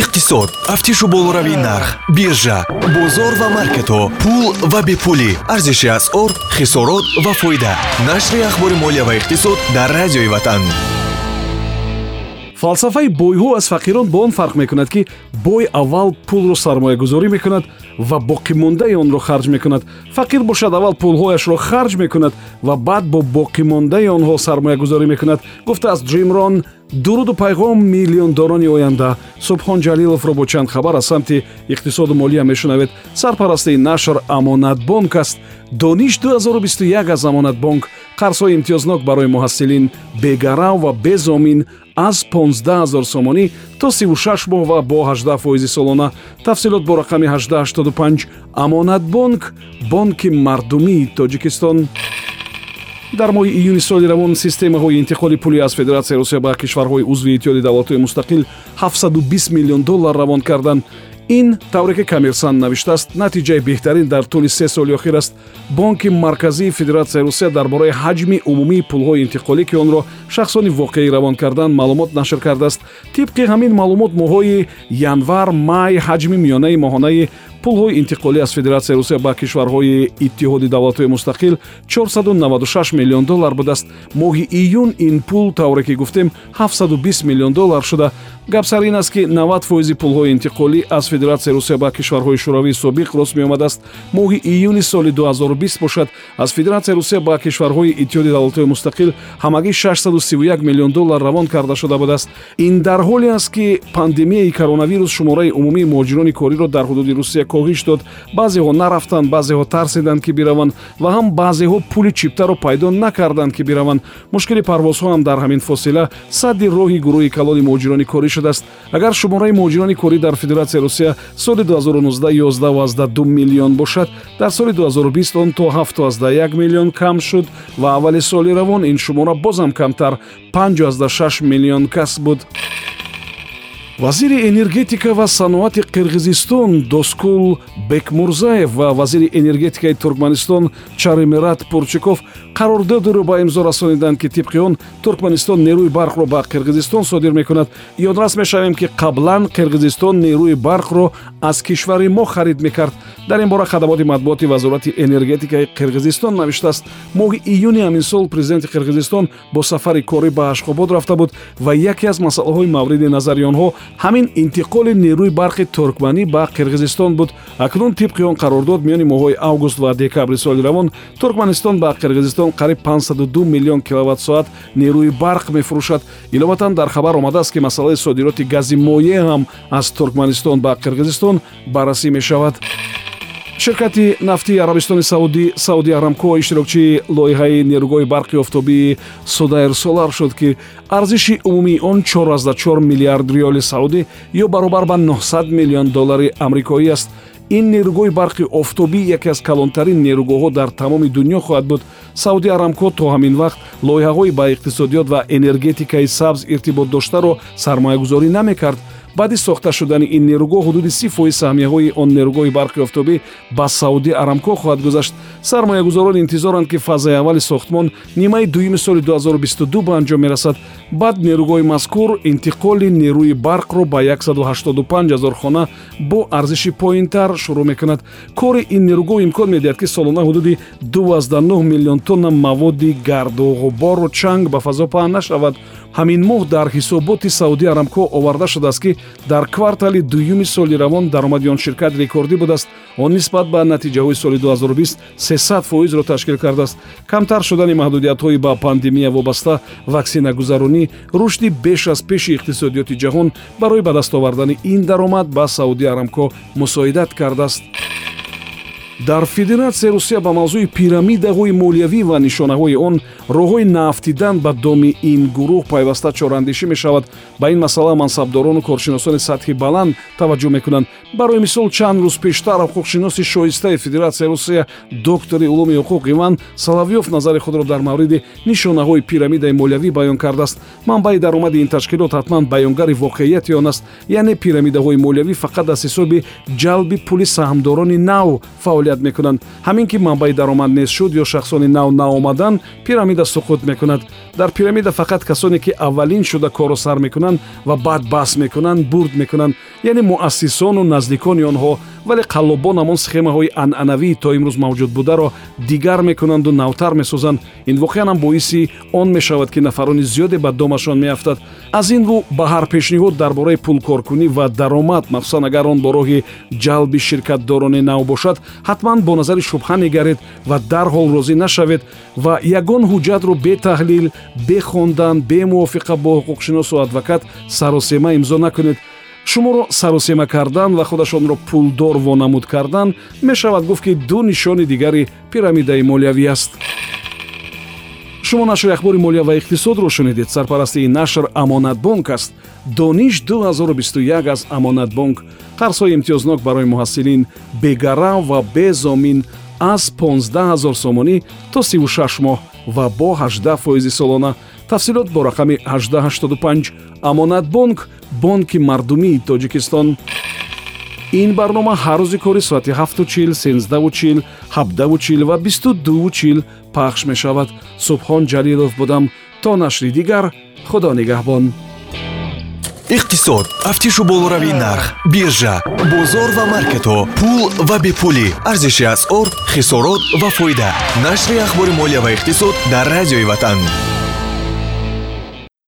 иқтисод тафтишу болоравии нарх биржа бозор ва маркетҳо пул ва бепулӣ. Арзиши асъор хисорот ва фоида. Нашри ахбори молия ва иқтисод дар радиои ватан. Фалсафаи бойҳо аз фақирон ба он фарқ мекунад ки бой аввал пулро сармоягузорӣ мекунад ва боқимондаи онро харҷ мекунад. Фақир бошад аввал пулҳояшро харҷ мекунад ва баъд бо боқимондаи онҳо сармоягузорӣ мекунад. Гуфтааст ҷимрон дуруду пайғом миллиондорони оянда. Субҳон ҷалиловро бо чанд хабар аз самти иқтисоду молия мешунавед. Сарпарастии нашр амонатбонк аст. Дониш 2021 аз амонатбонк. Қарзҳои имтиёзнок барои муҳассилин бегарав ва безомин аз 15 0 сомонӣ то 36 моҳ ва бо 18 фоизи солона. Тафсилот бо рақами 1885 амонатбонк бонки мардумии тоҷикистон дар моҳи июни соли равон системаҳои интиқоли пулӣ аз федератсияи русия ба кишварҳои узви иттиҳоди давлатҳои мустақил 720 миллион доллар равон карданд ин тавре ки коммерсант навиштааст. Натиҷаи беҳтарин дар тӯли се соли охир аст. Бонки марказии федератсияи русия дар бораи ҳаҷми умумии пулҳои интиқолӣ ки онро шахсони воқеӣ равон карданд маълумот нашр кардааст. Тибқи ҳамин маълумот моҳҳои январ май ҳаҷми миёнаи моҳонаи пулҳои интиқолӣ аз федератсияи русия ба кишварҳои иттиҳоди давлатҳои мустақил 496 миллион доллар будааст. Моҳи июн ин пул тавре ки гуфтем 720 миллион доллар шуда гап сар ин аст ки 90 фоизи пулҳои интиқолӣ аз федератсияи русия ба кишварҳои шӯравии собиқ рост меомадааст. Моҳи июни соли 2020 бошад. Аз федератсияи русия ба кишварҳои иттиҳоди давлатҳои мустақил ҳамагӣ 631 миллион доллар равон карда шуда будааст. Ин дар ҳоле аст ки пандемияи коронавирус шумораи умумии муҳоҷирони кориро дар ҳудуди русия коҳиш дод. Баъзеҳо нарафтанд баъзеҳо тарсиданд ки бираванд ва ҳам баъзеҳо пули чиптаро пайдо накарданд ки бираванд. Мушкили парвозҳо ҳам дар ҳамин фосила садди роҳи гурӯҳи калони муҳоҷирони корӣ шудааст. Агар шумораи муҳоҷирони корӣ дар федератсияи русия соли 2019 11 миллион бошад дар соли 2020 он то 71 миллион кам шуд ва аввали соли равон ин шумора бозам камтар 56 миллион кас буд. Вазири энергетика ва саноати қирғизистон доскул бекмурзаев ва вазири энергетикаи туркманистон чаримират пурчиков қарордодеро ба имзо расониданд ки тибқи он туркманистон нерӯи барқро ба қирғизистон содир мекунад. Ёдрас мешавем ки қаблан қирғизистон нерӯи барқро аз кишвари мо харид мекард. Дар ин бора хадамоти матбуоти вазорати энергетикаи қирғизистон навиштааст. Моҳи июни ҳамин сол президенти қирғизистон бо сафари корӣ ба ашхобод рафта буд ва яке аз масъалаҳои мавриди назари онҳо ҳамин интиқоли нерӯи барқи туркманӣ ба қирғизистон буд. Акнун тибқи он қарордод миёни моҳҳои август ва декабри соли равон туркманистон ба қирғизистон қариб 502 миллион киловаттсоат нерӯи барқ мефурӯшад. Иловатан дар хабар омадааст ки масъалаи содироти гази моеъ ҳам аз туркманистон ба қирғизистон баррасӣ мешавад. Ширкати нафтии арабистони саудӣ сауди арамко иштирокчии лоиҳаи нерӯгоҳи барқи офтобии судаир солар шуд ки арзиши умумии он 44 миллиард риёли саудӣ ё баробар ба 900 миллион доллари амрикоӣ аст ин нерӯгоҳи барқи офтобӣ яке аз калонтарин нерӯгоҳҳо дар тамоми дунё хоҳад буд. Сауди арамко то ҳамин вақт лоиҳаҳои ба иқтисодиёт ва энергетикаи сабз иртибот доштаро сармоягузорӣ намекард баъди сохта шудани ин нерӯгоҳ ҳудуди си фоиз саҳмияҳои он нерӯгоҳи барқи офтобӣ ба сауди арамко хоҳад гузашт. Сармоягузорон интизоранд ки фазаи аввали сохтмон нимаи дуюми соли 2022 ба анҷом мерасад. Баъд нерӯгоҳи мазкур интиқоли нерӯи барқро ба 185 ҳазор хона бо арзиши поинтар шурӯъ мекунад. Кори ин нерӯгоҳ имкон медиҳад ки солона ҳудуди 29 миллион тонна маводи гарду ғубору чанг ба фазо паҳн нашавад ҳамин моҳ дар ҳисоботи сауди арамко оварда шудааст ки дар квартали дуюми соли равон даромади он ширкат рекордӣ будааст. Он нисбат ба натиҷаҳои соли 2020 300 фоизро ташкил кардааст. Камтар шудани маҳдудиятҳои ба пандемия вобаста ваксинагузаронӣ рушди беш аз пеши иқтисодиёти ҷаҳон барои ба даст овардани ин даромад ба сауди арамко мусоидат кардааст дар федератсияи русия ба мавзӯи пирамидаҳои молиявӣ ва нишонаҳои он роҳҳои нафтидан ба доми ин гурӯҳ пайваста чорандешӣ мешавад. Ба ин масъала мансабдорону коршиносони сатҳи баланд таваҷҷӯҳ мекунанд. Барои мисол чанд рӯз пештар ҳуқуқшиноси шоистаи федератсияи русия доктори улуми ҳуқуқ иван салавиёв назари худро дар мавриди нишонаҳои пирамидаи молиявӣ баён кардааст. Манбаи даромади ин ташкилот ҳатман баёнгари воқеияти он аст. Яъне пирамидаҳои молиявӣ фақат аз ҳисоби ҷалби пули саҳмдорони нав фаъол фаъолият мекунанд. Ҳамин ки манбаи даромад нест шуд ё шахсони нав наомадан пирамида суқут мекунад. Дар пирамида фақат касоне ки аввалин шуда корро сар мекунанд ва баъд баҳс мекунанд бурд мекунанд. Яъне муассисону наздикони онҳо вале қаллобон ҳамон схемаҳои анъанавӣ то имрӯз мавҷуд бударо дигар мекунанду навтар месозанд. Ин воқеан ҳам боиси он мешавад ки нафарони зиёде ба домашон меафтад. Аз ин рӯ ба ҳар пешниҳод дар бораи пулкоркунӣ ва даромад махсусан агар он бо роҳи ҷалби ширкатдорони нав бошад ҳатман бо назари шубҳа нигаред ва дарҳол розӣ нашавед ва ягон ҳуҷҷатро бетаҳлил бехондан бемувофиқа бо ҳуқуқшиносу адвокат саросема имзо накунед. Шуморо саросема кардан ва худашонро пулдор вонамуд кардан мешавад гуфт ки ду нишони дигари пирамидаи молиявӣ аст шумо нашри ахбори молия ва иқтисодро шунидед. Сарпарасти ин нашр амонатбонк аст. Дониш 2021 аз амонатбонк. Қарзҳои имтиёзнок барои муҳассилин бегарав ва безомин аз 15 0 сомонӣ то 36 моҳ ва бо 18 фоизи солона. Тафсилот бо рақами 1885 амонатбонк бонки мардумии тоҷикистон ин барнома ҳар рӯзи кори соати 7чил 13чил 7чил ва 22чил пахш мешавад. Субҳон ҷалилов будам. То нашри дигар худо нигаҳбон. Иқтисод. Тафтишу болоравии нарх биржа бозор ва маркетҳо пул ва бепулӣ. Арзиши асъор хисорот ва фоида. Нашри ахбори молия ва иқтисод дар радиои ватан